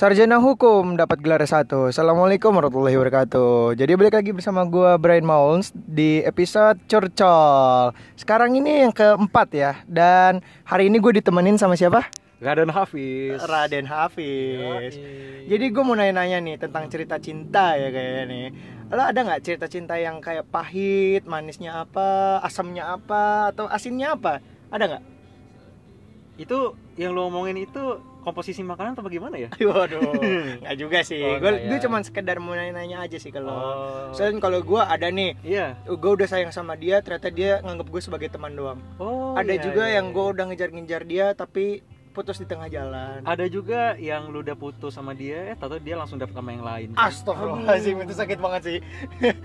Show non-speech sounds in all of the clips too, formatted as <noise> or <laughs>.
Sarjana Hukum dapat gelar S1 Assalamualaikum warahmatullahi wabarakatuh Jadi balik lagi bersama gua Brian Mauls Di episode Curcol Sekarang ini yang keempat ya Dan hari ini gue ditemenin sama siapa? Raden Hafiz. Raden Hafiz Jadi gue mau nanya-nanya nih tentang cerita cinta ya kayaknya nih Lo ada nggak cerita cinta yang kayak pahit, manisnya apa, asamnya apa, atau asinnya apa? Ada nggak? Itu yang lo ngomongin itu komposisi makanan atau bagaimana ya? <laughs> Waduh, nggak juga sih. Oh, gue ya. gue cuman sekedar mau nanya-nanya aja sih kalau. Oh. Soalnya kalau gue ada nih, Iya. gue udah sayang sama dia, ternyata dia nganggap gue sebagai teman doang. Oh. ada iya, juga iya, yang iya. gue udah ngejar-ngejar dia, tapi putus di tengah jalan. Ada juga yang lu udah putus sama dia, eh tahu dia langsung dapet sama yang lain. Astagfirullahaladzim, itu sakit banget sih.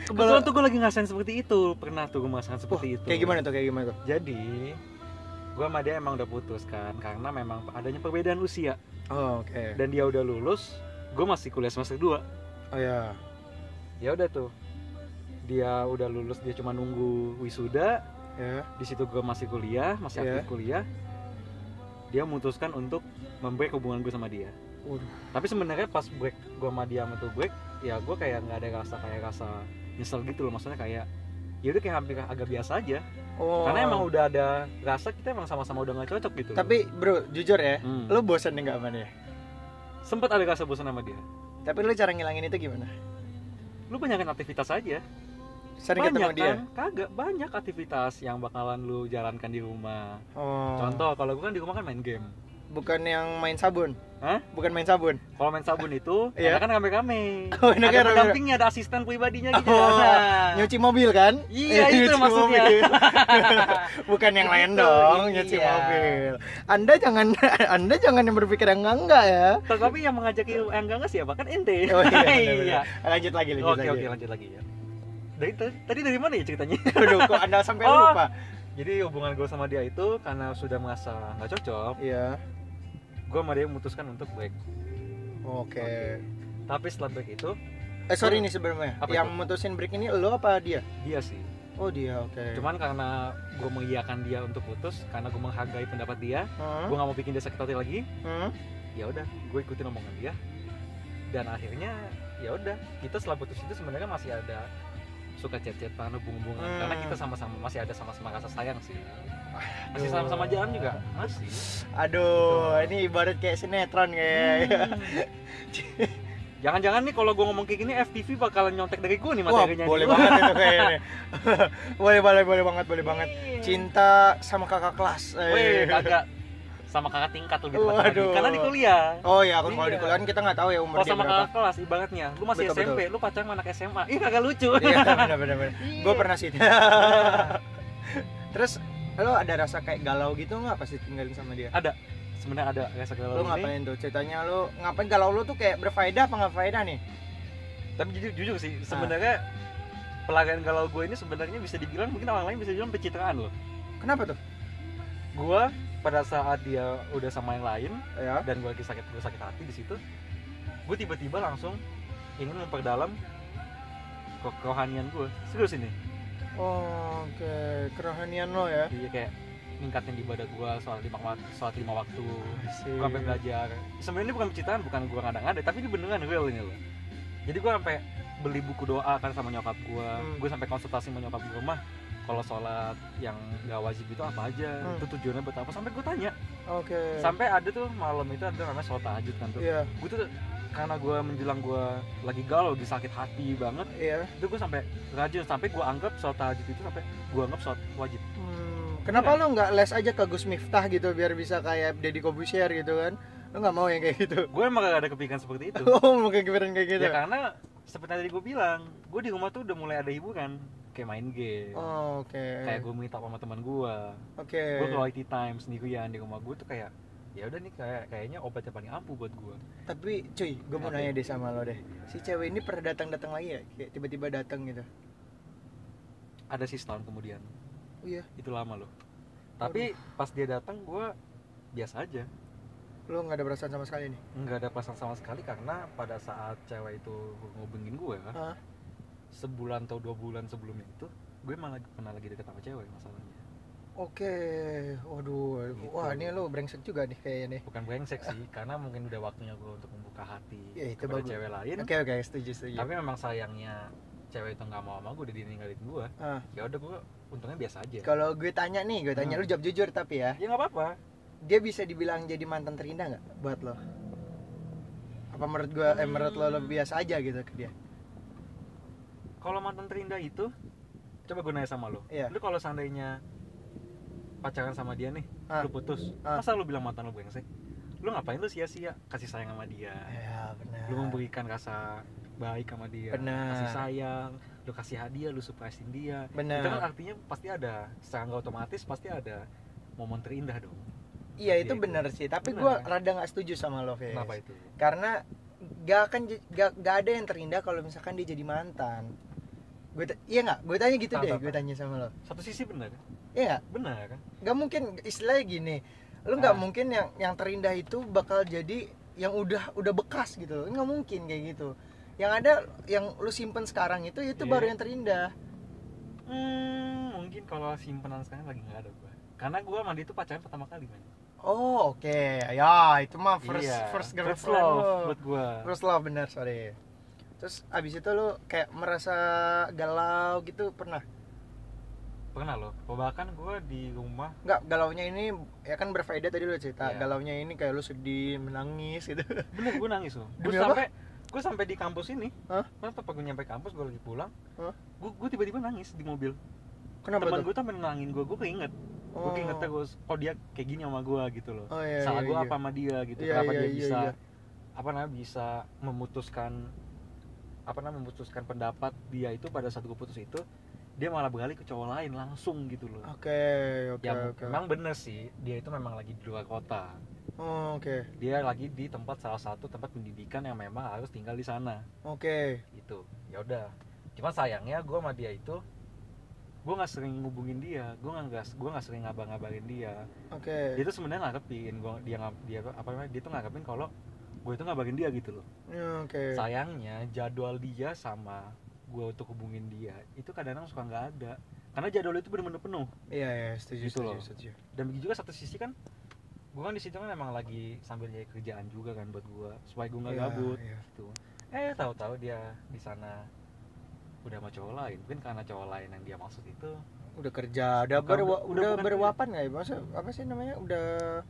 Kebetulan tuh gue lagi ngerasain seperti itu. Pernah tuh gue ngerasain Wah, seperti itu. kayak gimana tuh, kayak gimana tuh? Jadi, gue sama dia emang udah putus kan, karena memang adanya perbedaan usia. Oh, oke. Dan dia udah lulus, gue masih kuliah semester 2 Oh ya. Ya udah tuh, dia udah lulus, dia cuma nunggu wisuda, Ya. di situ gue masih kuliah masih Iya. aktif kuliah dia memutuskan untuk membreak hubungan gue sama dia Waduh. tapi sebenarnya pas break gue sama dia sama tuh break ya gue kayak nggak ada rasa kayak rasa nyesel gitu loh maksudnya kayak ya udah kayak hampir agak biasa aja Oh. karena emang udah ada rasa kita emang sama-sama udah nggak cocok gitu. Tapi bro, jujur ya, Hmm. lu bosan nih nggak sama dia? sempet ada rasa bosan sama dia Tapi lu cara ngilangin itu gimana? lu banyakin aktivitas aja Sering ketemu banyak dia? kan kagak banyak aktivitas yang bakalan lu jalankan di rumah Oh. contoh kalau gue kan di rumah kan main game Bukan yang main sabun? Hah? Bukan main sabun? Kalau main sabun itu, <laughs> karena kan rame-rame. <laughs> Oh, ada rame-rame. pendampingnya, ada asisten pribadinya gitu. Oh, Nah. Nyuci mobil kan? Iya, <laughs> itu nyuci maksudnya. mobil. Bukan yang lain dong, iya. nyuci mobil. Anda jangan Anda jangan yang berpikir yang enggak enggak ya. Tapi yang mengajak yang enggak enggak siapa? Kan ente. Oh iya. Iya. Lanjut lagi, lanjut Oke, lagi. oke, lanjut lagi ya. Dari tadi tadi dari mana ya ceritanya? Aduh, kok Anda sampai Oh. lupa? Jadi hubungan gue sama dia itu karena sudah merasa nggak cocok, Iya. Gue sama dia memutuskan untuk break. Oke. Tapi setelah break itu, Eh sorry nih sebelumnya. Apa yang itu? mutusin break ini lo apa dia? dia sih. Oh dia, oke. Cuman karena gue mengiyakan dia untuk putus, karena gue menghargai pendapat dia, Hmm? gue nggak mau bikin dia sakit hati lagi, Hmm? ya udah gue ikutin omongan dia dan akhirnya ya udah kita setelah putus itu sebenarnya masih ada suka chat-chatan hubung-hubungan Hmm. karena kita sama-sama masih ada sama-sama rasa sayang sih masih sama-sama jalan juga masih Aduh, ini ibarat kayak sinetron kayak. Hmm. jangan-jangan nih kalau gue ngomong kayak gini FTV bakalan nyontek dari gue nih Wah, materinya boleh nih. banget itu kayaknya. <laughs> boleh, boleh, boleh banget, boleh banget. Iya. Cinta sama kakak kelas. Eh. Weh, kagak sama kakak tingkat lebih tepat lagi Waduh. karena di kuliah Oh iya, kalau di Iya. kuliah kan kita nggak tahu ya umur kalau dia sama berapa. kakak kelas ibaratnya lu masih Betul, SMP lu pacaran anak SMA ih <laughs> kagak lucu Iya, benar benar benar. <laughs> Iya. Gue pernah sih. <laughs> Terus lo ada rasa kayak galau gitu nggak pas ditinggalin sama dia? ada sebenarnya ada rasa galau Lo ini ngapain tuh? Ceritanya lo ngapain galau lo tuh kayak berfaedah apa nggak faedah nih? tapi jujur, jujur Ah. sih sebenarnya pelarian galau gue ini sebenarnya bisa dibilang mungkin orang lain bisa dibilang pencitraan loh Kenapa tuh? gue pada saat dia udah sama yang lain Ya. dan gue lagi sakit gue sakit hati di situ gue tiba-tiba langsung ingin memperdalam ke kerohanian gue serius ini? Oh, Oke, kerohanian lo ya. jadi kayak ningkatin ibadah gue soal lima waktu soal lima waktu gue sampai belajar. Sebenarnya ini bukan pencitraan bukan gue ngada-ngada tapi ini beneran real ini loh. Jadi gue sampai beli buku doa kan sama nyokap gue Hmm. gue sampai konsultasi sama nyokap gue mah kalau sholat yang nggak wajib itu apa aja Hmm. itu tujuannya buat apa sampai gue tanya Oke. sampai ada tuh malam itu ada namanya sholat tahajud kan tuh Iya, gue tuh karena gue menjelang gue lagi galau lagi sakit hati banget iya. itu gue sampai rajin sampai gue anggap sholat tahajud itu sampai gue anggap sholat wajib Hmm, kenapa lo nggak les aja ke Gus Miftah gitu biar bisa kayak Deddy Kobusier gitu kan? Lo nggak mau yang kayak gitu? gue emang gak ada kepikiran seperti itu <laughs> Oh, mau gimana kayak gitu? ya karena seperti tadi gue bilang gue di rumah tuh udah mulai ada hiburan kayak main game Oh, Oke. kayak gue meet up sama teman gue Oke. gue quality time sendirian di rumah gue tuh kayak ya udah nih kayak kayaknya obat yang paling ampuh buat gue Tapi cuy, gue mau Apa? nanya deh sama lo deh. Si cewek ini pernah datang-datang lagi ya? Kayak tiba-tiba datang gitu. ada sih setahun kemudian Oh iya. itu lama loh tapi pas dia datang gue biasa aja Lo nggak ada perasaan sama sekali nih? nggak ada perasaan sama sekali karena pada saat cewek itu ngubungin gue Hah? Sebulan atau dua bulan sebelumnya itu gue malah pernah lagi deket sama cewek masalahnya Oke, waduh, Gitu. wah ini lo brengsek juga nih kayaknya nih. bukan brengsek sih karena mungkin udah waktunya gue untuk membuka hati Ya, itu kepada bagus. cewek lain Oke oke, setuju setuju. tapi memang sayangnya cewek itu nggak mau sama gue udah ninggalin gue Ah, ya udah gue untungnya biasa aja kalau gue tanya nih, gue tanya Hmm. lu jawab jujur tapi ya, ya nggak apa-apa dia bisa dibilang jadi mantan terindah nggak buat lo? Apa menurut gue, eh menurut lo, lo Hmm. biasa aja gitu ke dia? Kalau mantan terindah itu coba gue nanya sama lo Iya. lu kalau seandainya pacaran sama dia nih Ah. lu putus Ah. masa lu bilang mantan lu brengsek lu ngapain lu sia-sia kasih sayang sama dia Ya benar. lu memberikan rasa baik sama dia Benar. kasih sayang lu kasih hadiah lu surprisein dia Benar. itu kan artinya pasti ada secara nggak otomatis pasti ada momen terindah dong Iya itu Gitu. benar sih, tapi gue rada nggak setuju sama lo, Fes. kenapa itu Karena gak akan gak, gak ada yang terindah kalau misalkan dia jadi mantan. Gue iya nggak? Gue tanya gitu Tahu, deh, gue tanya sama lo. satu sisi benar Iya nggak? benar kan Gak mungkin istilahnya gini. Lu nggak Ah. mungkin yang yang terindah itu bakal jadi yang udah udah bekas gitu. Nggak mungkin kayak gitu. Yang ada yang lu simpen sekarang itu itu Iya. baru yang terindah. hmm, mungkin kalau simpenan sekarang lagi nggak ada gua karena gua mandi itu pacaran pertama kali man Oh oke, ya itu mah first Iya, first first girlfriend love lo. buat gua First love bener sorry. Terus abis itu lu kayak merasa galau gitu pernah? pernah loh bahkan gua di rumah Enggak, galaunya ini ya kan berfaedah tadi lu cerita. Iya. Galaunya ini kayak lu sedih, menangis gitu. bener gue nangis loh gue sampai gue sampai di kampus ini Hah? Kan pas gue nyampe kampus gue lagi pulang Hah? gue gue tiba-tiba nangis di mobil Kenapa teman gue tuh menangin gue gue keinget gue Oh. keinget terus oh dia kayak gini sama gue gitu loh Oh iya. salah iya, gue iya. apa sama dia gitu Iya, kenapa iya, dia iya, bisa iya. apa namanya bisa memutuskan apa namanya memutuskan pendapat dia itu pada saat gue putus itu dia malah beralih ke cowok lain langsung gitu loh Oke, oke, ya oke. memang bener sih dia itu memang lagi di luar kota Oh, oke. dia lagi di tempat salah satu tempat pendidikan yang memang harus tinggal di sana Oke. gitu ya udah cuman sayangnya gue sama dia itu gue nggak sering ngubungin dia gue nggak gue nggak sering ngabang-ngabarin dia Oke. dia tuh sebenarnya ngarepin gue dia dia apa namanya dia tuh ngarepin kalau gue itu ngabarin dia gitu loh Ya, Oke. sayangnya jadwal dia sama gue untuk hubungin dia itu kadang-kadang suka nggak ada karena jadwal itu benar-benar penuh Iya, iya, setuju, Gitu setuju, loh. setuju. dan begitu juga satu sisi kan gue kan di situ kan emang lagi sambil nyari kerjaan juga kan buat gue supaya gue nggak Iya, gabut iya. gitu eh tahu-tahu dia di sana udah sama cowok lain mungkin karena cowok lain yang dia maksud itu Udah kerja, udah Bukan, berwa, udah- udah, berwapan nggak ya? Masa apa sih namanya? Udah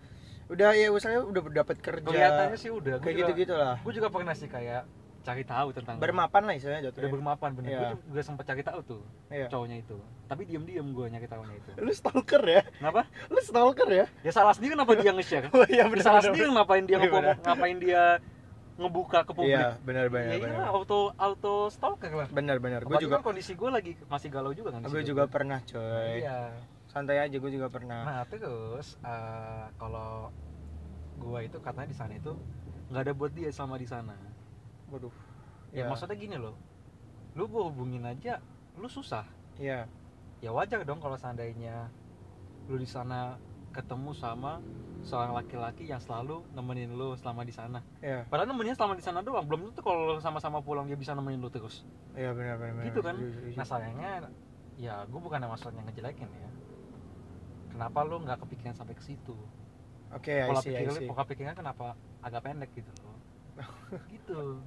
udah ya usahanya udah dapat kerja. kelihatannya sih udah kayak gitu-gitu lah. gue juga pernah sih kayak cari tahu tentang Bermapan lah istilahnya udah jatuhnya. bermapan bener Iya. gue juga sempat cari tahu tuh Iya. cowoknya itu tapi diem-diem gue nyari tahunya itu Lu stalker ya? kenapa Lu stalker ya? ya salah sendiri kenapa dia nge-share <laughs> Oh iya Ya salah sendiri ngapain dia Iya, ngomong ngapain dia ngebuka ke publik Iya, benar benar ya benar. iya auto auto stalker lah Benar benar. Gue juga kan kondisi gue lagi masih galau juga kan gue juga pernah coy. iya Santai aja gue juga pernah. nah terus eh, kalau gue itu katanya di sana itu nggak ada buat dia selama di sana Waduh. ya maksudnya gini loh lu gue hubungin aja lu susah Iya. ya wajar dong kalau seandainya lu di sana ketemu sama seorang laki-laki yang selalu nemenin lu selama di sana Iya. padahal nemeninnya selama di sana doang belum tentu kalau sama-sama pulang dia bisa nemenin lu terus Iya benar benar. benar. gitu kan nah sayangnya ya gue bukan maksudnya ngejelekin ya kenapa lu nggak kepikiran sampai ke situ Oke, I pola pikir pola pikirnya kenapa agak pendek gitu loh <laughs> gitu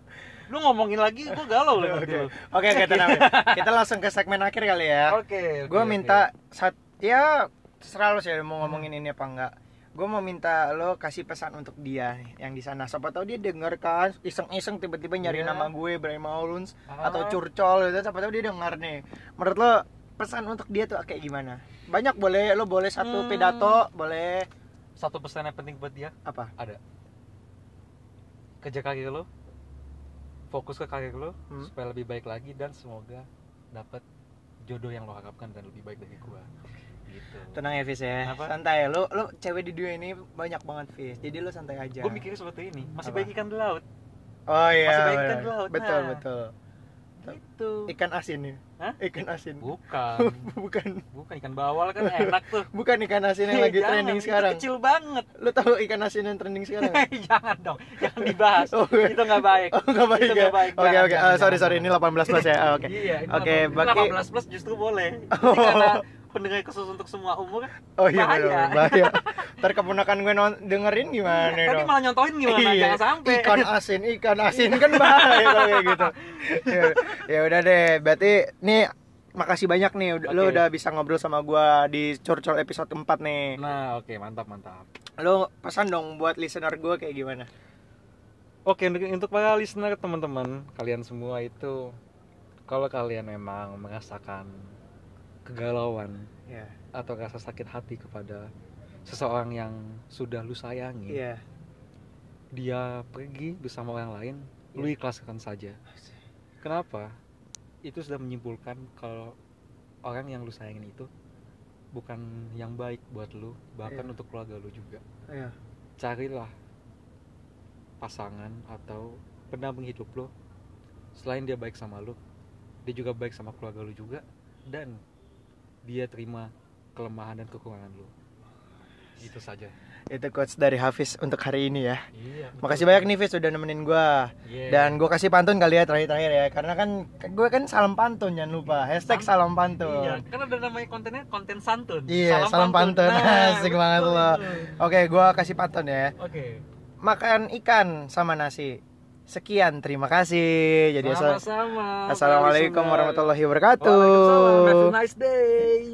lu ngomongin lagi gue galau loh <laughs> Oke. Oke, tenang. <laughs> Kita langsung ke segmen akhir kali ya. oke oke, gue oke. minta sat ya terserah lo sih mau ngomongin ini apa enggak gue mau minta lo kasih pesan untuk dia yang di sana siapa tahu dia denger kan iseng-iseng tiba-tiba nyari Iya. nama gue Brian Mauluns Ah. atau curcol gitu siapa tahu dia denger nih menurut lo pesan untuk dia tuh kayak gimana? Banyak boleh lo boleh satu Hmm. pidato boleh. Satu pesan yang penting buat dia? Apa? Ada. Kerja karir lo fokus ke karir lo Hmm. supaya lebih baik lagi dan semoga dapat jodoh yang lo harapkan dan lebih baik dari gua. Gitu. Tenang ya Fis ya. Apa? santai. Lo lo cewek di dunia ini banyak banget Fis. Jadi lo santai aja. Gue mikirnya seperti ini. Masih Apa? baik ikan di laut. Oh iya Masih baik ikan di laut. betul Nah. betul gitu ikan asin ya Hah? ikan asin. Bukan. <laughs> Bukan. Bukan ikan bawal kan <laughs> enak tuh. Bukan ikan asin yang <laughs> lagi Jangan, trending itu sekarang. kecil banget. Lo tahu ikan asin yang trending sekarang? Jangan dong jangan dibahas. Oh, iya. itu nggak baik. Oh nggak baik Itu ya? baik. oke Jangan, oke. jangan, Ah, sorry sorry. Ini 18 plus ya? Oke. Iya ini Oke, 18 bagi- 18 plus justru boleh. Oh. Karena pendengar khusus untuk semua umur. Oh iya Bahaya. bener, bahaya. Ntar keponakan gue non- dengerin gimana Tadi dong? malah nyontohin gimana? Iya, Jangan sampai. Ikan asin, ikan asin kan bahaya kayak gitu. Ya, ya udah deh, berarti nih makasih banyak nih lu Oke. udah bisa ngobrol sama gua di curcol episode 4 nih. Nah, oke, mantap, mantap. Lu pesan dong buat listener gua kayak gimana? Oke, untuk, untuk para listener teman-teman, kalian semua itu kalau kalian memang merasakan kegalauan Ya. atau rasa sakit hati kepada seseorang yang sudah lu sayangi, Iya. dia pergi bersama orang lain, lu Iya. ikhlaskan saja. Kenapa? Itu sudah menyimpulkan kalau orang yang lu sayangin itu bukan yang baik buat lu, bahkan Iya. untuk keluarga lu juga. Iya. Carilah pasangan atau pendamping hidup lo. Selain dia baik sama lu, dia juga baik sama keluarga lu juga dan dia terima kelemahan dan kekurangan lu. Itu saja. Itu quotes dari Hafiz untuk hari ini ya. Iya. Makasih banyak nih Fiz udah nemenin gua. Iya. Dan gua kasih pantun kali ya terakhir-terakhir ya Karena kan gue kan salam pantun jangan lupa Hashtag salam pantun Iya, kan ada namanya kontennya konten santun. Iya, salam pantun. <laughs> Asik banget lo. Oke gua kasih pantun ya Oke. Makan ikan sama nasi Sekian terima kasih Jadi asal- Sama-sama. Assalamualaikum warahmatullahi wabarakatuh Waalaikumsalam. Have a nice day.